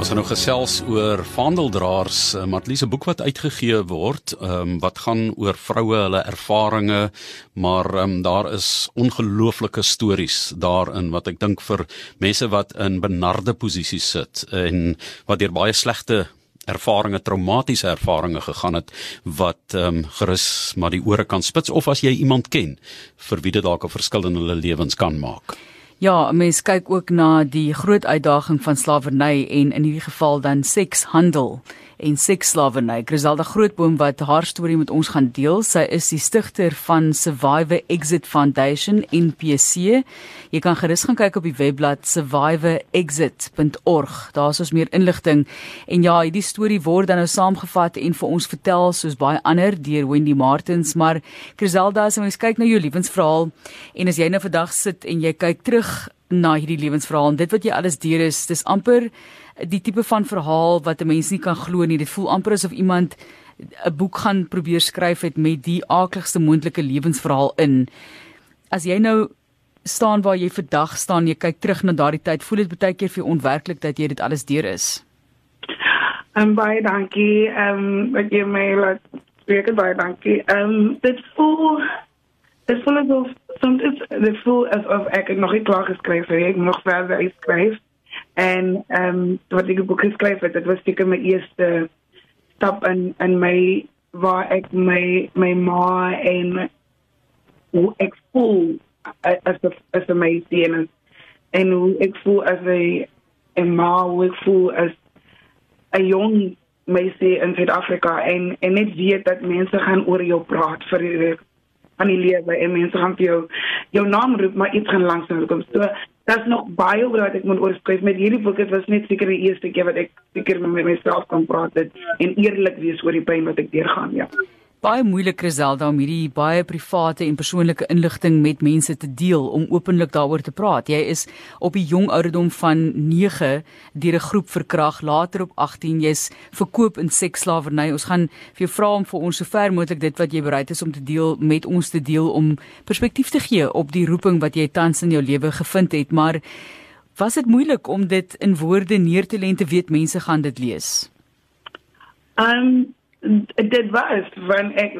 Ons gaan nou gesels oor vaandeldraers, eh, Matlise boek wat uitgegee word, um, wat gaan oor vroue, hulle ervarings, maar um, daar is ongelooflike stories daarin wat ek dink vir mense wat in benarde posisies sit en wat deur baie slegte ervarings, traumatiese ervarings gegaan het wat um, gerus maar die ore kan spits of as jy iemand ken vir wie dit dalk 'n verskil in hulle lewens kan maak. Ja, mens kyk ook na die groot uitdaging van slawerny en in hierdie geval dan sekshandel en seksslawerny. Griselda Grootboom wat haar storie met ons gaan deel. Sy is die stigter van Survivor Exit Foundation NPC. Jy kan gerus gaan kyk op die webblad survivorexit.org. Daar is ons meer inligting. En ja, hierdie storie word dan nou saamgevat en vir ons vertel soos baie ander deur Wendy Martins, maar Griselda, as ons kyk na jou lewensverhaal en as jy nou vandag sit en jy kyk terug na hierdie lewensverhaal en dit wat jy alles deur is, dis amper die tipe van verhaal wat 'n mens nie kan glo nie. Dit voel amper asof iemand 'n boek gaan probeer skryf het met die aakligste moontlike lewensverhaal in. As jy nou staan waar jy vandag staan, jy kyk terug na daardie tyd, voel dit baie keer vir jou onwerklik dat jy dit alles deur is. Um, baie dankie. Ehm um, wat jy my laat spreek baie dankie. Ehm um, dit voel dit voel asof soms dit voel asof ek nog nie klaar geskryf het, ek nog verder skryf. En ehm um, wat ek boek geskryf het, dit was seker my eerste stap in in my waar ek my my ma en hoe ek voel as a, as 'n meisie en en hoe ek voel as 'n 'n ma, hoe ek voel as 'n jong meisie in Suid-Afrika. En en net weet dat mense gaan oor jou praat vir van die lewe en mense gaan vir jou jou naam roep maar iets gaan langsam kom. So daar's nog baie wat ek moet oorskryf met hierdie boek. Dit was net seker die eerste keer wat ek seker met myself kan praat het en eerlik wees oor die pyn wat ek deurgaan, ja baie moeilik Griselda om hierdie baie private en persoonlike inligting met mense te deel om openlik daaroor te praat. Jy is op die jong ouderdom van 9 deur 'n groep verkrag, later op 18 jy's verkoop in seksslawerny. Ons gaan vir jou vra om vir ons sover moontlik dit wat jy bereid is om te deel met ons te deel om perspektief te gee op die roeping wat jy tans in jou lewe gevind het, maar was dit moeilik om dit in woorde neer te lê en te weet mense gaan dit lees? Um dit was van ek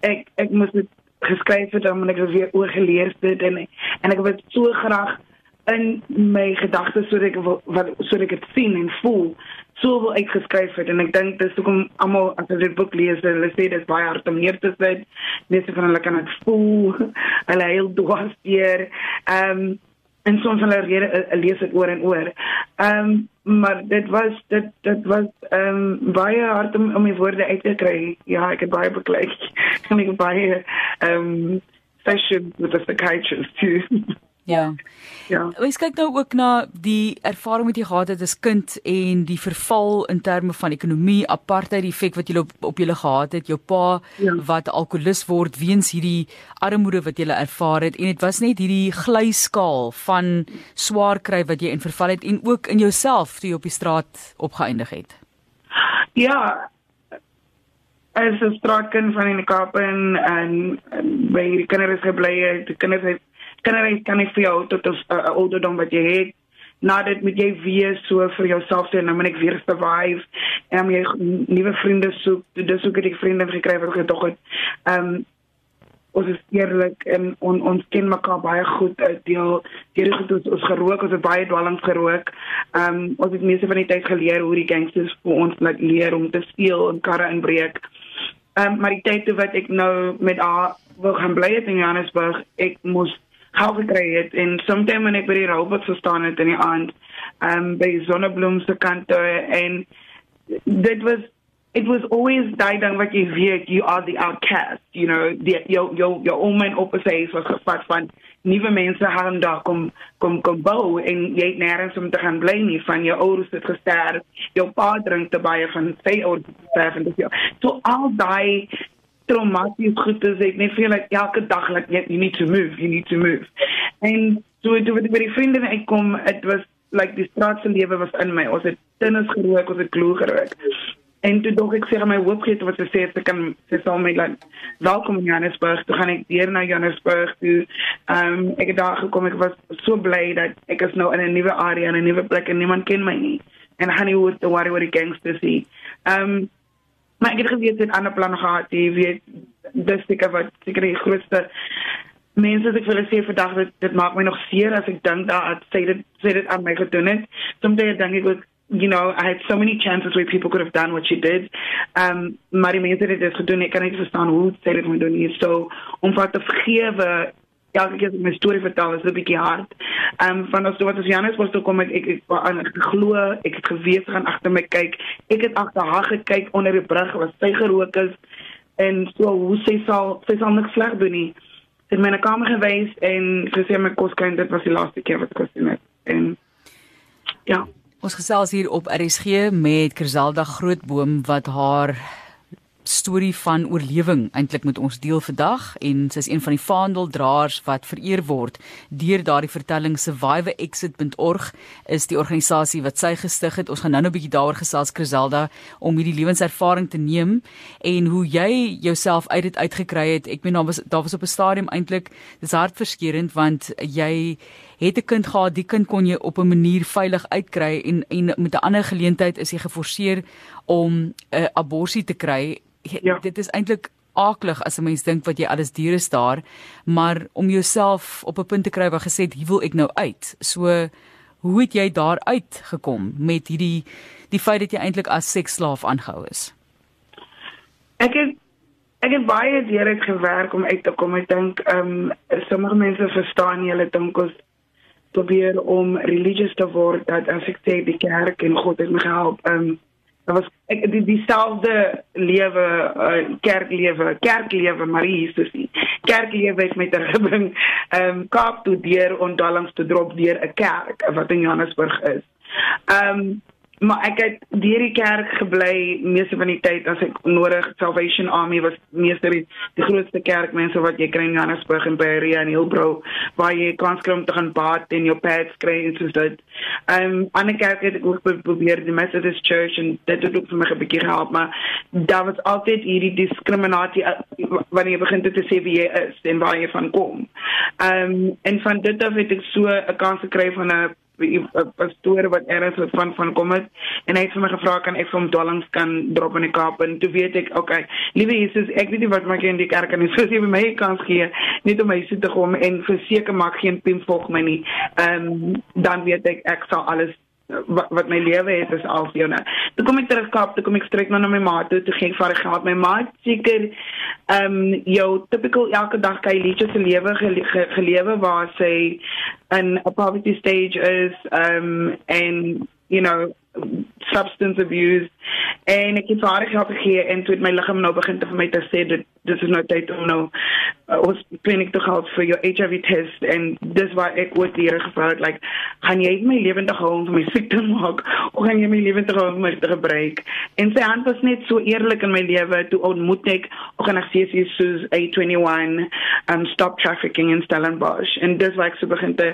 ek ek moes dit geskryf het ek het weer oorgelees dit en en ek het so graag in my gedagtes sodat ek wat sodat ek dit sien en voel so wil ek geskryf het. En ek dink dis hoekom almal as hulle dit boek lees hulle sê dit is baie hard om neer te sit. Net so van hulle kan dit voel hulle heel dwars hier ehm um, en soms hulle rede uh, lees dit oor en oor. Ehm um, maar dit was dit dit was ehm um, baie hard om om my woorde uit te kry. Ja, ek het baie beklei. Ek het baie ehm um, sessions with the psychiatrist too. Ja. Ja. Ons kyk nou ook na die ervaring wat jy gehad het as kind en die verval in terme van ekonomie, apartheid, die effek wat jy op, op julle gehad het, jou pa ja. wat alkolikus word weens hierdie armoede wat jy ervaar het en dit was net hierdie glyskaal van swaar kry wat jy in verval het en ook in jouself toe jy op die straat opgeëindig het. Ja, as 'n straatkind van in die Kaap en en by die kinders gebly het, die kinders het kinderreis kan nie vir jou tot 'n uh, ouderdom wat jy het nadat moet jy weer so vir jouself sê nou moet ek weer survive. En om jy nuwe vriende soek. Dis ook ek vriende gekry wat ek tog het. Ehm um, ons is eerlik en on, ons ken mekaar baie goed uit deel deur het ons, ons gerook ons het baie dwalings gerook. Ehm um, ons het meeste van die tyd geleer hoe die gangsters vir ons laat leer om te steel en karre inbreek. Ehm um, maar die tyd wat ek nou met haar wil gaan bly het in Johannesburg ek moes geld gekry het en soms wanneer ek by die robot gestaan het in die aand um by Sonnebloem se kant en dit was it was always daai ding wat jy weet you are the outcast you know die jou jou jou oom op sy was gevat van nuwe mense gaan daar kom kom kom bou en jy het nêrens om te gaan bly nie van jou ouers het gesterf jou pa drink te baie van sy ouers sterf en dis so al daai traumaties goed is ek net voel like elke dag like you need to move you need to move. En so toe wat ek by die vriende uitkom it was like die straatse lewe was in my ons het tennis gerook ons het glo gerook. En toe dog ek sê my hoopgeet wat sy sê ek kan sy sal my like welkom in Johannesburg. Toe gaan ek weer na Johannesburg toe. Um ek het daar gekom ek was so bly dat ek is nou in 'n nuwe area en 'n nuwe plek en niemand ken my nie. En Honeywood the worry what the gangsters see. Um maar ek het geweet dit ander planne gehad, jy weet dis seker wat seker die grootste mense wat ek wil sê vandag dit dit maak my nog seer as ek dink dat sy dit sy dit aan my gedoen het. Soms dink ek ook you know, I had so many chances where people could have done what she did. Um maar die mense het dit gedoen. Ek kan nie verstaan hoe sy dit moet doen nie. So om vir te vergewe elke keer as ek my storie vertel is 'n bietjie hard. Ehm um, van as wat as Janus was toe kom ek ek ek, ek, ek glo ek het geweet gaan agter my kyk. Ek het agter haar gekyk onder die brug waar sy gerook is en so hoe sy sal sy sal niks sleg doen nie. Sy het my na kamer gewys en gesê my kos kan dit was die laaste keer wat kos het en ja. Ons gesels hier op RSG met Kerselda Grootboom wat haar storie van oorlewing eintlik met ons deel vandag en sy is een van die vaandeldraers wat vereer word deur daardie vertelling survivorexit.org is die organisasie wat sy gestig het. Ons gaan nou-nou 'n bietjie daaroor gesels Criselda om hierdie lewenservaring te neem en hoe jy jouself uit dit uitgekry het. Ek meen daar was daar was op 'n stadium eintlik dis hartverskeurende want jy het 'n kind gehad, die kind kon jy op 'n manier veilig uitkry en en met 'n ander geleentheid is jy geforseer om 'n uh, abortus te kry ja. dit is eintlik aaklig as 'n mens dink wat jy alles diere is daar, maar om jouself op 'n punt te kry waar gesê het, hier wil ek nou uit. So hoe het jy daar uit gekom met hierdie die feit dat jy eintlik as seksslaaf aangehou is? Ek het ek het baie deur het gewerk om uit te kom. Ek dink ehm um, sommige mense verstaan nie hulle dink ons probeer om religious te word dat as ek sê die kerk en God het my gehelp ehm um, Dit was ek die dieselfde lewe uh, kerklewe, kerklewe Marie Jesus. Kerklewe het my tergebring ehm um, Kaap toe deur ontdallings te drop deur 'n kerk wat in Johannesburg is. Ehm um, maar ek het deur die kerk gebly meeste van die tyd as ek nodig Salvation Army was meeste die, die grootste kerkmense wat jy kry in Johannesburg en by Ria en Hillbrow waar jy kans kry om te gaan bad en jou pads kry en soos dit. Ehm um, ander kerke het ek ook probeer die Methodist Church en dit het ook vir my 'n bietjie gehelp maar daar was altyd hierdie diskriminasie uh, wanneer jy begin te sê wie jy is en waar jy van kom. Ehm um, en van dit af het ek so 'n kans gekry van 'n 'n pastoor wat wat van van kom het en hy het vir my gevra kan ek vir hom dwellings kan drop in die Kaap en toe weet ek okay liewe Jesus ek weet nie wat maak jy in die kerk en so sê vir my kans gee net om my se te kom en verseker maak geen pim volg my nie ehm um, dan weet ek ek sal alles wat wat my lewe het is al vir jou nou. Toe kom ek terug Kaap, toe kom ek strek nou na my ma toe, toe gee ek vir geld. My ma seker ehm um, jou typical elke dag kyk liedjies se lewe gele, ge, gelewe waar sy in 'n poverty stage is ehm um, en you know substance abuse en ek het haar help gegee en toe het my liggaam nou begin te vir my te sê dit dis is nou tyd om nou uh, ons kliniek te gaan vir jou HIV test en dis waar ek ooit die Here gevra het like gaan jy my lewendig hou om vir my siek te maak of gaan jy my lewendig hou om my te gebruik? En sy hand was net so eerlik in my lewe. Toe ontmoet ek organisasies soos A21 um stop trafficking in Stellenbosch. En dis waar ek so begin te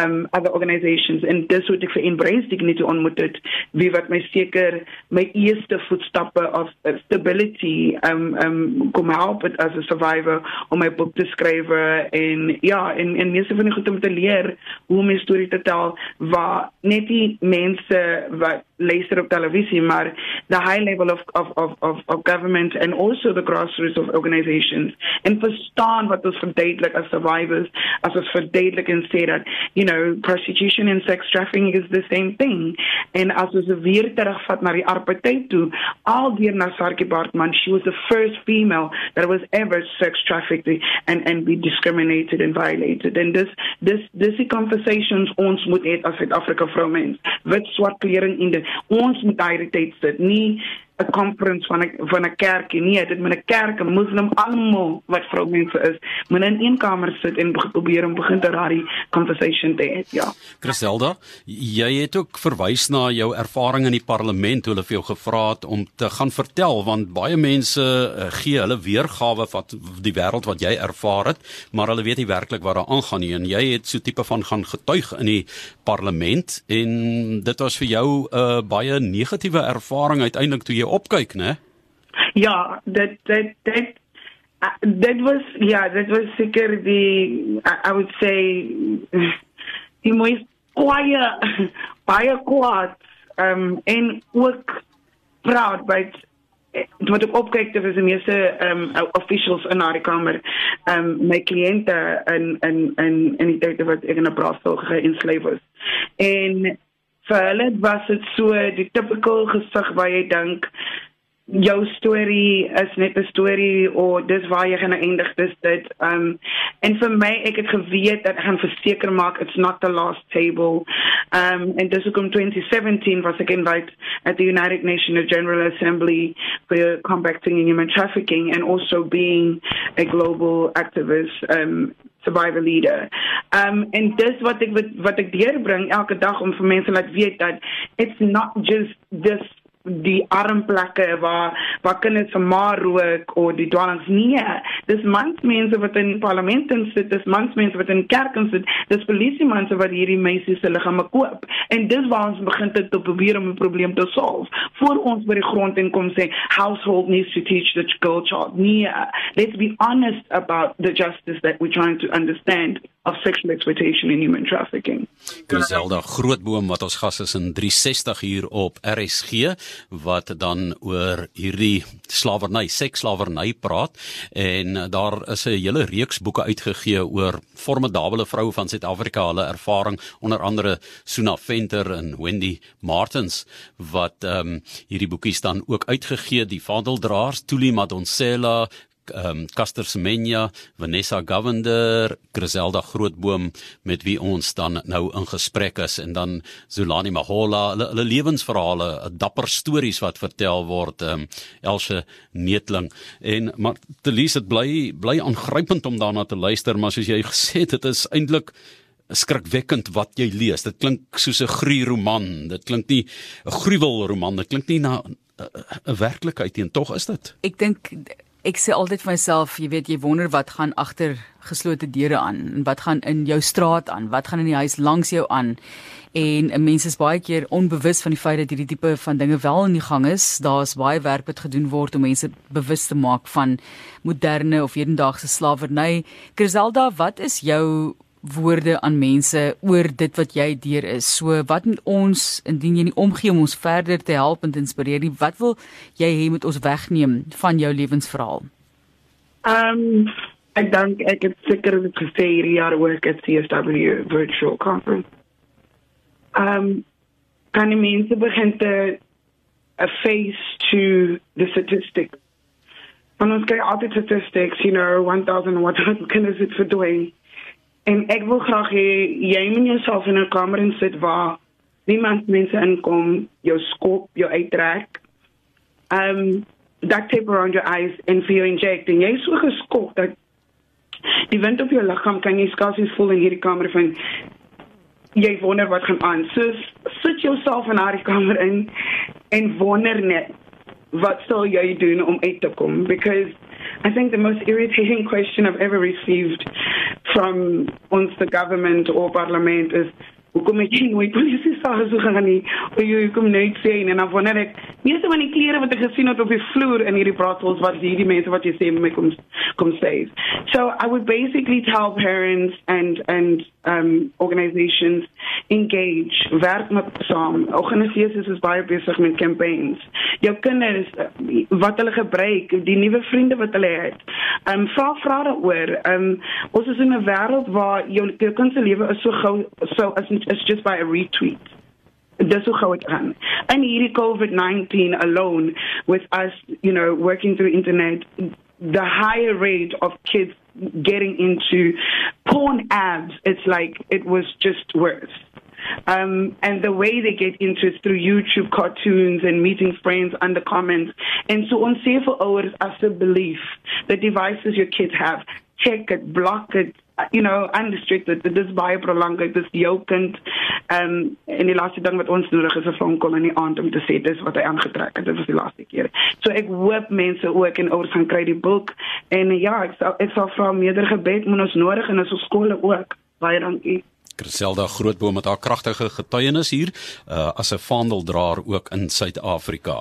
um other organizations. En dis wat ek vir embrace dignity ontmoet het wie wat my seker my eerste voetstappe of stability um um kom help as 'n survivor om my boek te skryf en ja en en meeste van die goed om te leer hoe om 'n storie te tel waar net die mense wat luister op televisie maar the high level of of of of of government and also the grassroots of organizations. En verstaan wat ons verduidelik as survivors as ons verduidelik en sê dat you know prostitution and sex trafficking is the same thing. En as ons weer terugvat na die apartheid toe al na Sarkie Bartman she was the first female that was ever sex trafficked and and be discriminated and violated. And this this this conversations ons moet hê as Suid-Afrika vroumens wit swart klering in dit ons moet daai tyd sit nie 'n conference van 'n van 'n kerk nie dit moet 'n kerk 'n moslim almal wat vroumense is moet in een kamer sit en probeer om begin te raai conversation te hê ja. Griselda jy het ook verwys na jou ervaring in die parlement hoe hulle vir jou gevra het om te gaan vertel want baie mense uh, gee hulle weergawe van die wêreld wat jy ervaar het maar hulle weet nie werklik wat daar aangaan nie. En jy het so tipe van gaan getuig in die parlement en dit was vir jou 'n uh, baie negatiewe ervaring uiteindelik toe jy opkyk, né? Ja, dit dit dit dit was ja, dit was seker die I, I would say die mooi kwaai baie kwaad ehm um, en ook proud by wat ek opkyk te is die meeste ehm um, officials in daai kamer ehm um, my kliënte in in in in die tyd wat ek in 'n braaisel geïnsleef was. En vir hulle was dit so die typical gesig waar jy dink jou storie is net 'n storie of dis waar jy gaan eindig dis dit um en vir my ek het geweet dat ek gaan verseker maak it's not the last table um en dis ook in 2017 was ek invite at the United Nations General Assembly for combating human trafficking and also being a global activist um survivor leader. Um en dis wat ek wat ek deurbring elke dag om vir mense laat weet dat it's not just this die armplekke waar waar kinders van maar rook of die dwalings nee dis mans mense wat in parlement sit dis mans mense wat in kerk sit dis polisie mense wat hierdie meisies se liggame koop. En dis waar ons begin te, te probeer om 'n probleem te solf voor ons by die grond en kom sê household needs to teach the girl child. Nee let's be honest about the justice that we're trying to understand of sexual exploitation and human trafficking. Griselda Grootboom wat ons gas is in 360 hier op RSG wat dan oor hierdie slawerny, seksslawerny praat en daar is 'n hele reeks boeke uitgegee oor formidable vroue van Suid-Afrika, hulle ervaring onder andere Suna Venter en Wendy Martins wat ehm um, hierdie boekies dan ook uitgegee, die vaandeldraers Tuli Madonsela ehm um, Caster Semenya, Vanessa Govender, Griselda Grootboom met wie ons dan nou in gesprek is en dan Zulani Mahola, hulle, hulle lewensverhale, dapper stories wat vertel word, ehm um, Elsje Neetling en maar Telise dit bly bly aangrypend om daarna te luister, maar soos jy gesê het, dit is eintlik skrikwekkend wat jy lees. Dit klink soos 'n gruwel roman. Dit klink nie 'n gruwel roman. Dit klink nie na 'n werklikheid nie. Tog is dit. Ek dink Ek sê altyd vir myself, jy weet, jy wonder wat gaan agter geslote deure aan en wat gaan in jou straat aan, wat gaan in die huis langs jou aan. En 'n mens is baie keer onbewus van die feit dat hierdie tipe van dinge wel in die gang is. Daar's baie werk wat gedoen word om mense bewus te maak van moderne of hedendaagse slawerny. Griselda, wat is jou woorde aan mense oor dit wat jy deur is. So wat moet ons indien jy nie omgee om ons verder te help en te inspireer nie, wat wil jy hê moet ons wegneem van jou lewensverhaal? Ehm um, ek dink ek het seker dit gesê hierdie jaar werk at CSW virtual conference. Ehm um, kan die mense begin te a face to the statistics. Want ons kyk altyd statistics, you know, 1000 what can is it for doing? En ek wil graag hê jy moet jouself in 'n kamer insit waar niemand mense inkom, jou skop, jou uittrek. Um duct tape around your eyes and feel injecting. Jy is so geskok dat die wind op jou liggaam kan jy skaars nie voel in hierdie kamer van jy wonder wat gaan aan. So sit jouself in daardie kamer in en wonder net wat sal jy doen om uit te kom because I think the most irritating question I've ever received from ons the government or parliament is hoekom het jy nooit polisie sake so gegaan nie? Of jy kom net sê en dan wanneer ek meeste van die klere wat ek gesien het op die vloer in hierdie braaisels wat hierdie mense wat jy sê my kom kom sê so i would basically tell parents and and um organizations engage werk met saam. Organisasies is baie besig met campaigns. Jou kinders wat hulle gebruik die nuwe vriende wat hulle het. Um vra vra daaroor. Um ons is in 'n wêreld waar jou jou kind se lewe is so gou so as it's just by a retweet. Dis hoe gou dit gaan. En hierdie COVID-19 alone with us, you know, working through internet, the higher rate of kids getting into porn ads, it's like it was just worse. Um, and the way they get into it through YouTube cartoons and meeting friends under comments. And so on safer hours as a belief, the devices your kids have, check it, block it, you know unrestricted dit is baie prolonged dit is jou kind. Um, en die laaste ding wat ons nodig is 'n phone call in die aand om te sê dis wat hy aangetrek het dit was die laaste keer. So ek hoop mense ook en ouers gaan kry die boek. En ja ek sal ek sal vra meerder gebed moet ons nodig en ons skole ook. Baie dankie. Griselda Grootboom met haar kragtige getuienis hier uh, as 'n vaandeldraer ook in Suid-Afrika.